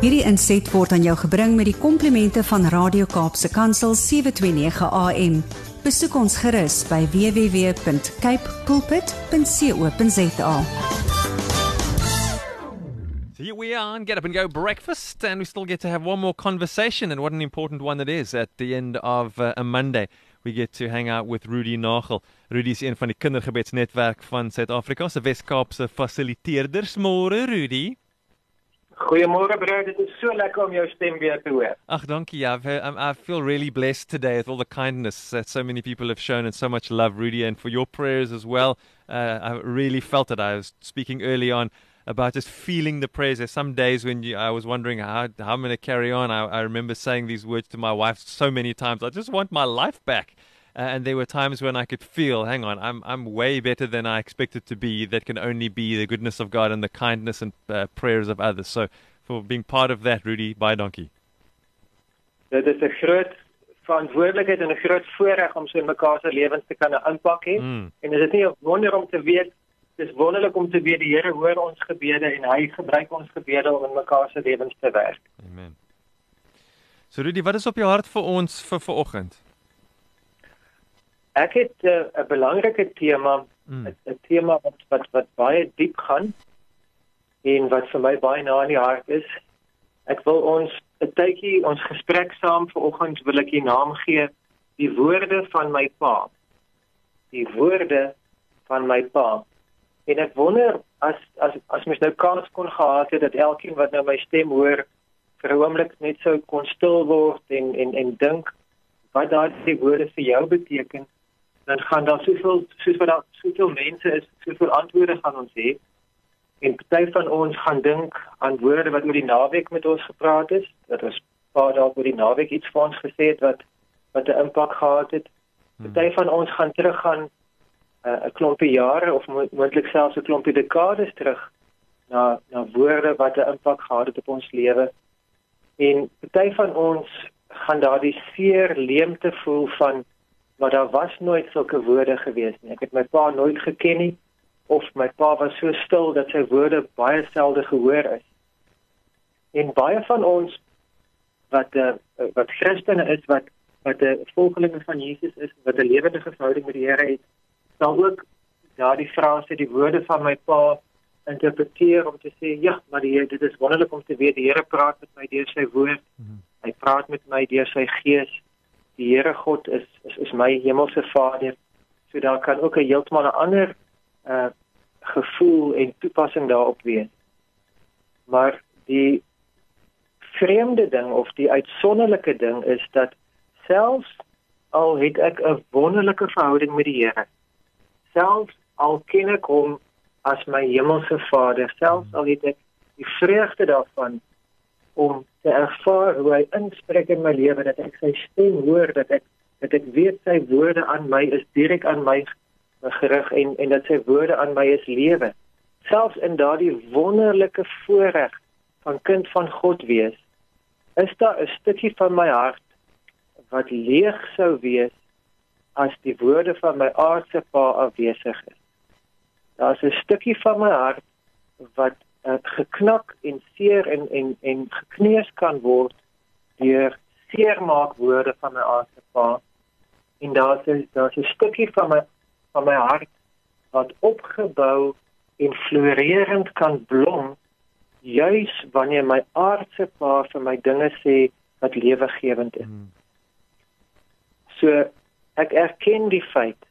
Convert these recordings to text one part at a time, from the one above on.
Hierdie inset word aan jou gebring met die komplimente van Radio Kaapse Kansel 729 AM. Besoek ons gerus by www.cape pulpit.co.za. So here we are on Get Up and Go breakfast, and we still get to have one more conversation, and what an important one it is at the end of uh, a Monday. We get to hang out with Rudy Nagel. Rudy is een van die kindergebedsnetwerk van Suid-Afrika se Wes-Kaapse fasiliteerders. Môre Rudy. Goeiemôre broer, dit is so lekker om jou stem weer te hoor. Ag dankie. I, I feel really blessed today with all the kindness that so many people have shown and so much love Rudy and for your prayers as well. Uh, I really felt it. I was speaking early on about just feeling the prayers. There's some days when you, I was wondering how, how I'm going to carry on. I, I remember saying these words to my wife so many times. I just want my life back. Uh, and there were times when I could feel, hang on, I'm I'm way better than I expected to be. That can only be the goodness of God and the kindness and uh, prayers of others. So for being part of that, Rudy, bye donkey. Dit is 'n groot verantwoordelikheid en 'n groot voorreg om so in mekaar se lewens te kan impak hê. Mm. En is dit nie 'n wonder om te weet dis wonderlik om te weet die Here hoor ons gebede en hy gebruik ons gebede om in mekaar se lewens te werk. Amen. So Rudy, wat is op jou hart vir ons vir vanoggend? Ek het eh, 'n uh, belangrike tema, 'n Mm. mm. tema wat, wat wat baie diep gaan en wat vir my baie na in die hart is. Ek wil ons 'n tydjie ons gesprek saam vanoggend wil ek die naam gee die woorde van my pa. Die woorde van my pa. En ek wonder as as as mens nou kans kon gehad het dat elkeen wat nou my stem hoor vir 'n oomblik net sou kon stil word en en en dink wat daardie woorde vir jou beteken dan gaan daar soveel soos wat daar soveel mense is, soveel antwoorde gaan ons hê. En party van ons gaan dink aan woorde wat oor die naweek met ons gepraat is, dat ons paar dae oor die naweek iets vir ons gesê het wat wat 'n impak gehad het. Party van ons gaan teruggaan uh, 'n klompie jare of mo moontlik selfs 'n klompie dekades terug na na woorde wat 'n impak gehad het op ons lewe. En party van ons gaan daardie seer leemte voel van maar daar was nooit sulke woorde gewees nie. Ek het my pa nooit geken nie of my pa was so stil dat sy woorde baie selde gehoor is. En baie van ons wat uh, wat Christene is wat wat 'n volgelinge van Jesus is, wat 'n lewende verhouding met die Here het, sal ook daardie frase die woorde van my pa interpreteer om te sê ja, maar die dit is wonderlik om te weet die Here praat met my deur sy woord. Hy praat met my deur sy gees. Die Here God is is is my hemelse Vader. So daar kan ook 'n heeltemal 'n ander uh gevoel en toepassing daarop wees. Maar die vreemde ding of die uitsonderlike ding is dat selfs al het ek 'n wonderlike verhouding met die Here, selfs al ken ek hom as my hemelse Vader, selfs al het ek die vreugde daarvan om te ervaar hoe hy inspreek in my lewe dat ek sy stem hoor dat ek dat ek weet sy woorde aan my is direk aan my gerig en en dat sy woorde aan my is lewe. Selfs in daardie wonderlike voorreg van kind van God wees is daar 'n stukkie van my hart wat leeg sou wees as die woorde van my aardse pa afwesig is. Daar's 'n stukkie van my hart wat uh, geknak en seer en en en gekneus kan word deur seermaak woorde van my aardse pa en daar's daar's 'n stukkie van my van my hart wat opgebou en floreerend kan blom juis wanneer my aardse pa vir my dinge sê wat lewegewend is. Mm. So ek erken die feit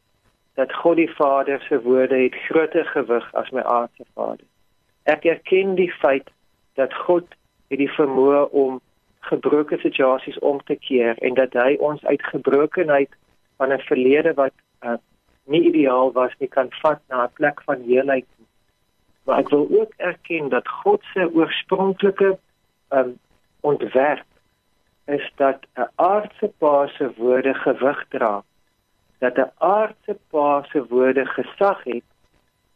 dat God die Vader se woorde het groter gewig as my aardse vader. Ek erken die feit dat God het die vermoë om gebroke situasies om te keer en dat hy ons uit gebrokenheid van 'n verlede wat uh, nie ideaal was nie kan vat na 'n plek van heelheid. Maar ek wil ook erken dat God se oorspronklike um, ontwerp is dat 'n aardse pa se woorde gewig dra. Dat 'n aardse pa se woorde gesag het,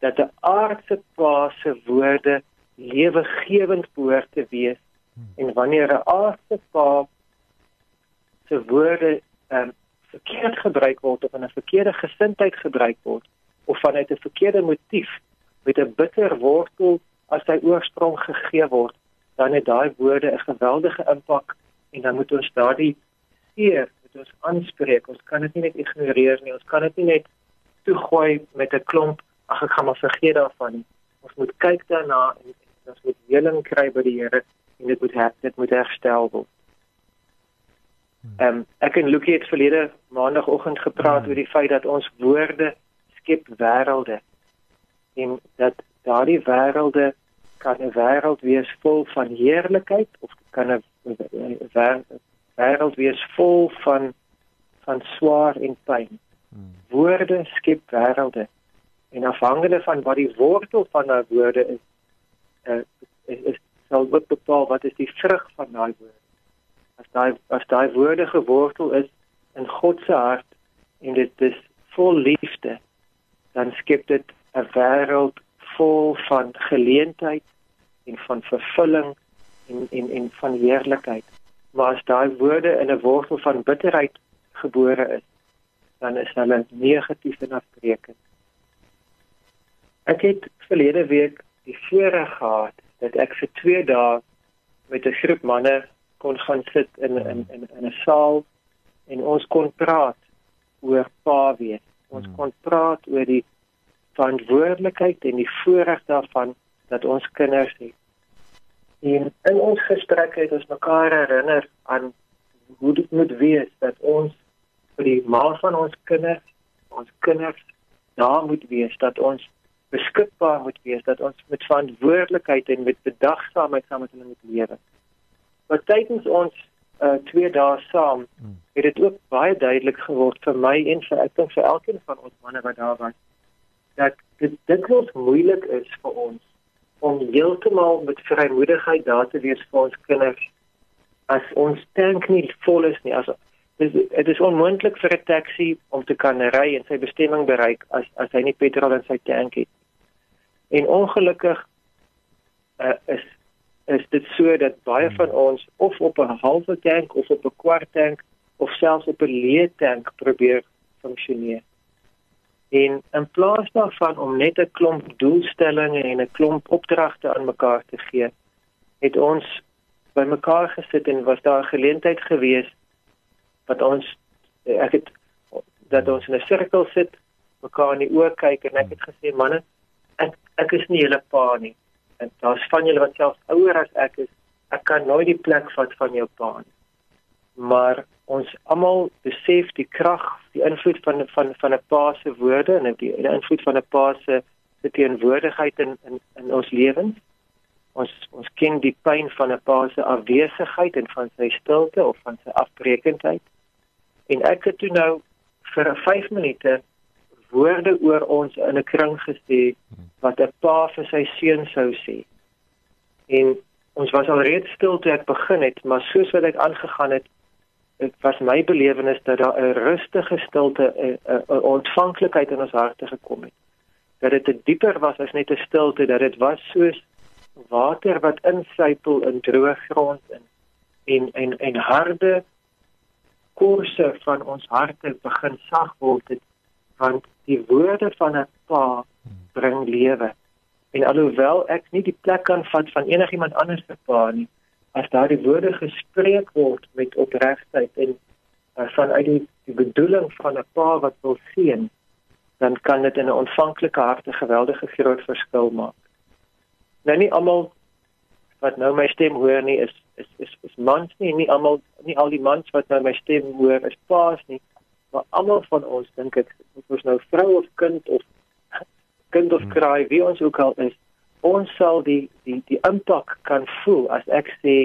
dat 'n aardse pa se woorde lewegewend behoort te wees. En wanneer 'n aardse pa se woorde um, verkeerd gebruik word of in 'n verkeerde gesindheid gebruik word of vanuit 'n verkeerde motief met 'n bitter wortel as sy oorsprong gegee word, dan het daai woorde 'n geweldige impak en dan moet ons daardie eer moet ons aanspreek. Ons kan dit nie net ignoreer nie. Ons kan dit nie net toegooi met 'n klomp ag ek gaan maar vergeet daarvan nie. Ons moet kyk daarna en ons moet heling kry by die Here en dit moet her, dit moet herstel word. Ehm um, ek en Lukie het verlede maandagooggend gepraat hmm. oor die feit dat ons woorde skep wêrelde en dat daardie wêrelde kan 'n wêreld wees vol van heerlikheid of kan 'n wêreld wees vol van van swaar en pyn. Hmm. Woorde skep wêrelde. En afhangende van wat die wortel van daai woorde is, uh, is, is sal dit bepaal wat is die vrug van daai woorde. As daai as daai woorde gewortel is in God se hart en dit is vol liefde, dan skep dit 'n wêreld vol van geleentheid en van vervulling en en en van heerlikheid. Maar as daai woorde in 'n wortel van bitterheid gebore is, dan is hulle negatief en afbreekend. Ek het verlede week die voorreg gehad dat ek vir 2 dae met 'n groep manne kon gaan sit in in in in 'n saal en ons kon praat oor pa wees. Ons hmm. kon praat oor die verantwoordelikheid en die voorreg daarvan dat ons kinders het. En in ons gesprek het ons mekaar herinner aan hoe dit moet wees dat ons vir die ma van ons kinders, ons kinders daar moet wees dat ons beskikbaar moet wees dat ons met verantwoordelikheid en met bedagsaamheid saam met hulle moet lewe. Maar tydens ons uh, twee dae saam hmm. het dit ook baie duidelik geword vir my en vir ek dink vir elkeen van ons manne wat daar was dat dit dikwels moeilik is vir ons om heeltemal met vrymoedigheid daar te wees vir ons kinders as ons tank nie vol is nie as dit dit is onmoontlik vir 'n taxi om te kan ry en sy bestemming bereik as as hy nie petrol in sy tank het en ongelukkig uh, is is dit so dat baie van ons of op 'n halwe tank of op 'n kwart tank of selfs op 'n leë tank probeer funksioneer En in plaas daarvan om net 'n klomp doelstellings en 'n klomp opdragte aan mekaar te gee, het ons bymekaar gesit en was daar 'n geleentheid gewees wat ons ek het dat ons in 'n sirkel sit, mekaar in die oë kyk en ek het gesê manne, ek ek is nie julle pa nie. En daar's van julle wat selfs ouer as ek is. Ek kan nooit die plek vat van jou pa nie. Maar ons almal besef die krag, die invloed van van van 'n pa se woorde en die, die invloed van 'n pa se teenwoordigheid in in in ons lewens. Ons ons ken die pyn van 'n pa se afwesigheid en van sy stilte of van sy afbreekendheid. En ek het toe nou vir 5 minute woorde oor ons in 'n kring gesê wat 'n pa vir sy seun sou sê. En ons was al reeds stil toe ek begin het, maar soos wat ek aangegaan het, dit was my belewenis dat daar 'n rustige stilte 'n ontvanklikheid in ons harte gekom het. Dat dit 'n dieper was as net 'n stilte, dat dit was soos water wat insypel in droë grond in en en en harde koerse van ons harte begin sag word het, want die woorde van 'n pa bring lewe. En alhoewel ek nie die plek kan vat van enigiemand anders se pa nie, as daardie woorde gespreek word met opregtheid en uh, vanuit die, die bedoeling van 'n pa wat wil seën, dan kan dit in 'n ontvanklike hart 'n geweldige groot verskil maak. Nou nie almal wat nou my stem hoor nie is is is, is mans nie, nie almal nie al die mans wat nou my stem hoor is paas nie, maar almal van ons dink ek of ons nou vrou of kind of kind of hmm. kraai wie ons ook al is ons sal die die die impak kan voel as ek sê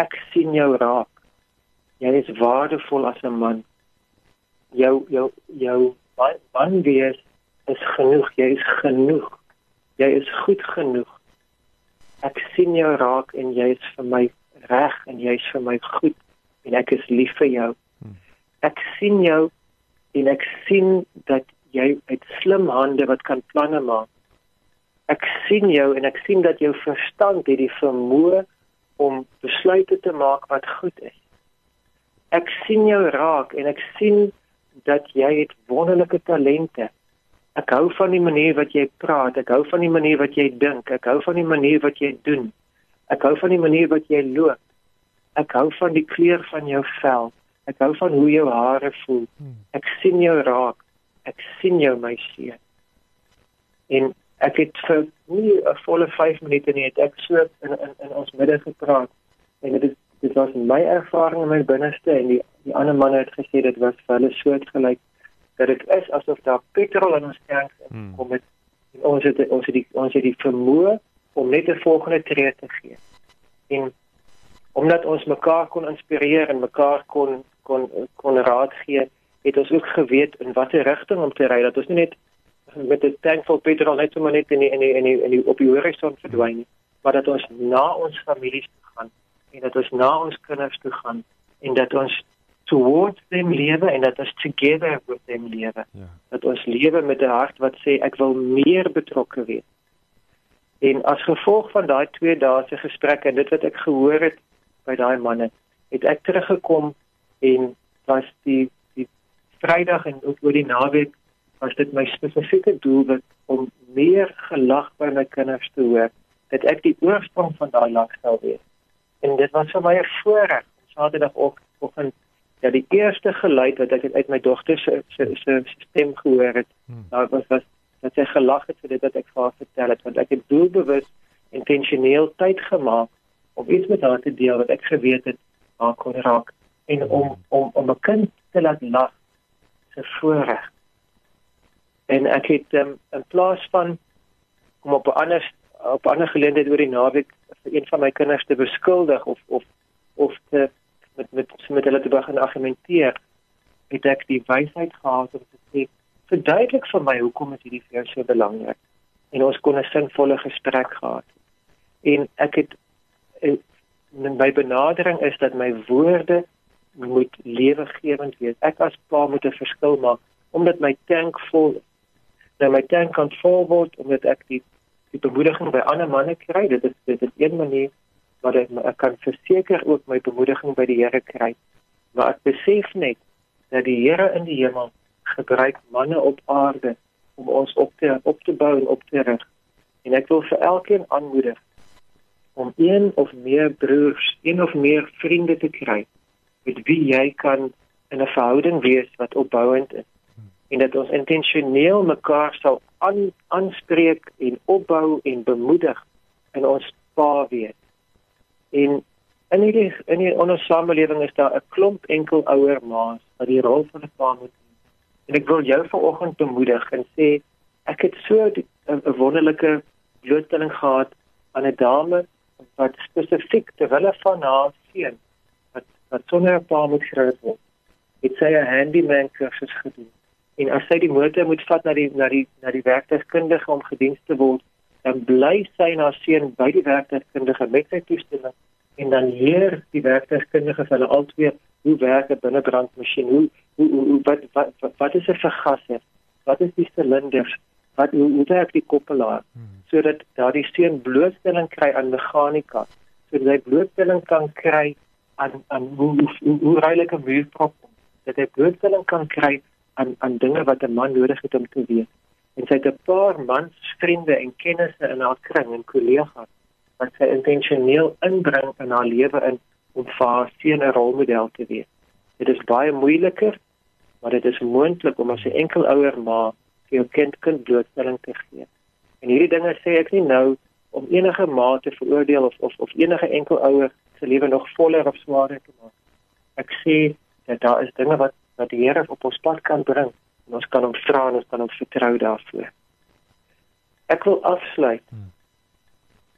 ek sien jou raak. Jy is waardevol as 'n man. Jou jou jou man wees is genoeg. Jy is genoeg. Jy is goed genoeg. Ek sien jou raak en jy is vir my reg en jy is vir my goed en ek is lief vir jou. Ek sien jou en ek sien dat jy uit slim hande wat kan planne maak ek sien jou en ek sien dat jou verstand het die vermoë om besluite te maak wat goed is. Ek sien jou raak en ek sien dat jy het wonderlike talente. Ek hou van die manier wat jy praat, ek hou van die manier wat jy dink, ek hou van die manier wat jy doen. Ek hou van die manier wat jy loop. Ek hou van die kleur van jou vel. Ek hou van hoe jou hare voel. Hmm. Ek sien jou raak. Ek sien jou my seun. En ek het vir nie 'n volle 5 minute nie het ek so in in, in ons midde gepraat. En dit dit was my ervaring in my binneste en die die ander manne het gesê dit was vir hulle soortgelyk dat dit is asof daar petrol in ons tank hmm. kom met ons het ons het die ons het die vermoë om net 'n volgende tree te gee. En omdat ons mekaar kon inspireer en mekaar kon kon kon raad gee, het ons ook geweet in watter rigting om te ry dat ons nie net met 'n tank vol petrol net sommer net in die, in die, in die, in die op die horison verdwyn nie, maar dat ons na ons families toe gaan en dat ons na ons kinders toe gaan en dat ons towards them lewe en dat ons together with them lewe. Ja. Dat ons lewe met 'n hart wat sê ek wil meer betrokke wees. En as gevolg van daai twee dae se gesprek en dit wat ek gehoor het by daai manne, het ek teruggekom en was die die Vrydag en ook oor die naweek was dit my spesifieke doel wat om meer gelag by my kinders te hoor dat ek die oorsprong van daai lag sou wees. En dit was vir my 'n voorreg om Saterdagoggend ja die eerste geluid wat ek uit my dogter se se se stem gehoor het, hmm. daar was was dat sy gelag het vir dit wat ek vir haar vertel het want ek het doelbewus intentioneel tyd gemaak om iets met haar te deel wat ek geweet het haar kon raak en om om om 'n kind te laat lag se voorreg en ek het um, in plaas van om op 'n ander op 'n ander geleentheid oor die naweek vir een van my kinders te beskuldig of of of te met met met hulle te begin argumenteer het ek die wysheid gehad om te sê verduidelik vir my hoekom is hierdie vir jou so belangrik en ons kon 'n sinvolle gesprek gehad. En ek het en eh, my benadering is dat my woorde moet lewegewend wees ek as pa moet 'n verskil maak omdat my tank vol nou my tank kan vol word omdat ek die die bemoediging by ander manne kry. Dit is dit is een manier wat ek, ek kan verseker ook my bemoediging by die Here kry. Maar ek besef net dat die Here in die hemel gebruik manne op aarde om ons op te op te bou en op te rig. En ek wil vir elkeen aanmoedig om een of meer broers, een of meer vriende te kry met wie jy kan in 'n verhouding wees wat opbouend is en dat ons intentioneel mekaar sal aan aanspreek en opbou en bemoedig in ons pa weet. En in hierdie in die ons samelewing is daar 'n klomp enkel ouer ma's wat die rol van 'n pa moet doen. En ek wil jou vanoggend bemoedig en sê ek het so 'n wonderlike blootstelling gehad aan 'n dame wat spesifiek terwyl van haar seun wat sonder 'n pa moet groot word. Het sy 'n handyman kursus gedoen. En as sy die motor moet vat na die na die na die werktuigkundige om gediens te word, dan bly sy na seun by die werktuigkundige met sy toestemming en dan leer die werktuigkundige hulle albei hoe werk 'n binnebrandmasjien, hoe hoe, hoe wat, wat wat wat is 'n vergaser, wat is die silinders, wat hoe, hoe werk die koppelaar? Hmm. sodat daardie seun blootstelling kry aan meganika, sodat hy blootstelling kan kry aan aan hoe hoe, hoe, reilike muurprop dat hy blootstelling kan kry aan aan dinge wat 'n man nodig het om te weet. En sy het 'n paar mans vriende en kennisse in haar kring en kollegas wat sy intentioneel inbring in haar lewe in om haar seun 'n rolmodel te wees. Dit is baie moeiliker, maar dit is moontlik om as 'n enkel ouer ma vir jou kind kind blootstelling te gee. En hierdie dinge sê ek nie nou om enige ma te veroordeel of of of enige enkel ouer se lewe nog voller of swaarder te maak. Ek sê dat daar is dinge wat wat die Here op ons pad kan bring. En ons kan hom vra en ons kan hom vertrou daarvoor. Ek wil afsluit. Hmm.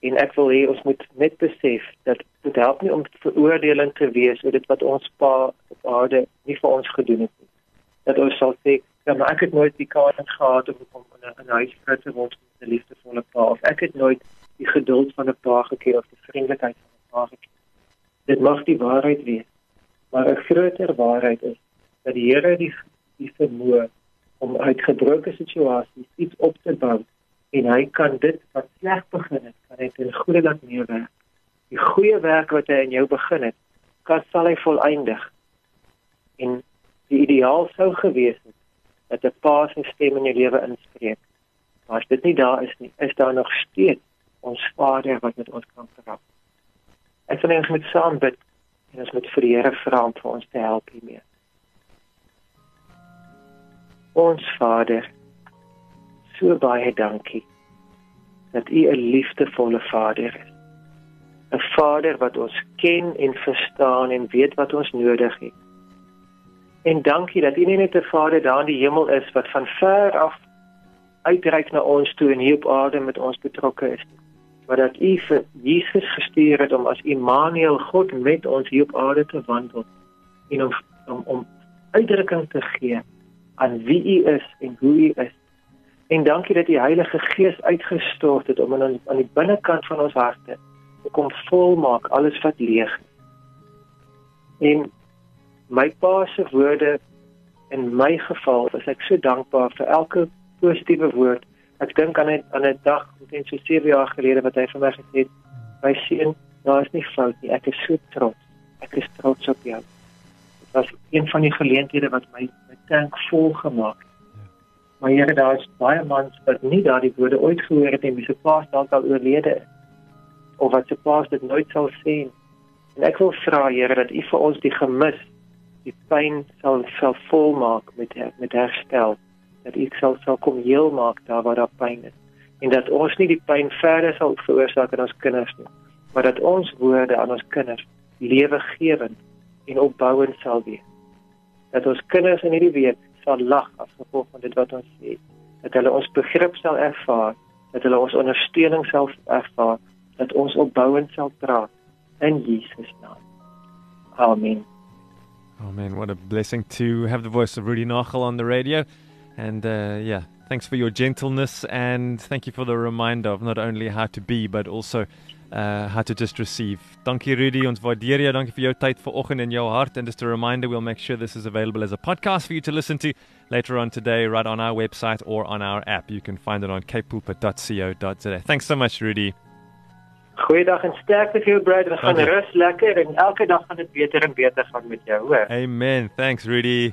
En ek wil hê ons moet net besef dat dit help nie om veroordelend te wees oor dit wat ons pa op aarde nie vir ons gedoen het nie. Dat ons sal sê, ja, maar ek het nooit die kans gehad om om in 'n huis groot te word met 'n liefdevolle pa of ek het nooit die geduld van 'n pa geken of die vriendelikheid van 'n pa geken. Dit mag die waarheid wees, maar 'n groter waarheid is dat die Here die die vermoë om uit gebroke situasies iets op te bou en hy kan dit wat sleg begin het, kan hy ten goeie laat meewerk. Die goeie werk wat hy in jou begin het, kan sal hy volëindig. En die ideaal sou gewees het dat 'n pa se stem in jou lewe inspreek. Maar as dit nie daar is nie, is daar nog steeds ons Vader wat met ons kan praat. Ek wil net met saam bid en ons moet vir die Here vra om vir ons te help hiermee. Ons Vader, so baie dankie dat U 'n liefdevolle Vader is. 'n Vader wat ons ken en verstaan en weet wat ons nodig het. En dankie dat U nie net 'n Vader daar in die hemel is wat van ver af uitreik na ons toe en hier op aarde met ons betrokke is, maar dat U vir Jesus gestuur het om as Immanuel God met ons hier op aarde te wandel en om om, om uitdrukking te gee aan wie U is en hoe U is. En dankie dat die Heilige Gees uitgestort het om aan aan die binnekant van ons harte te kom volmaak alles wat leeg is. En my pa se woorde in my geval is ek so dankbaar vir elke positiewe woord. Ek dink aan 'n aan 'n dag, omtrent so 7 jaar gelede wat hy vir my gesê het, "My seun, daar is nie fout nie. Ek is so trots. Ek is trots op jou." Dit was een van die geleenthede wat my my tank vol gemaak het. Maar Here, daar is baie mans wat nie daardie woorde ooit gehoor het en wie se pa dalk al oorlede is of wat se pa dit nooit sal sien. En ek wil vra Here dat U vir ons die gemis die pyn sal sal volmaak met met herstel dat U sal sal kom heel maak daar waar daar pyn is. En dat ons nie die pyn verder sal veroorsaak aan ons kinders nie maar dat ons woorde aan ons kinders lewegewend en opbouend sal wees. Dat ons kinders in hierdie week sal lag as gevolg van dit wat ons sê. Dat hulle ons begrip sal ervaar dat hulle ons ondersteuning sal ervaar dat ons opbouend sal praat in Jesus naam. Amen. Oh man, what a blessing to have the voice of Rudy Nachel on the radio. And uh, yeah, thanks for your gentleness and thank you for the reminder of not only how to be but also uh, how to just receive. Dankie Rudy, ons waardeer jou. Dankie vir jou tyd vanoggend in jou hart and just a reminder we'll make sure this is available as a podcast for you to listen to later on today right on our website or on our app. You can find it on capepulpit.co.za. Thanks so much Rudy. Goeiedag en sterkte vir jou. Gaan rus lekker en elke dag gaan dit beter en beter gaan met jou, hoor. Amen. Thanks Rudy.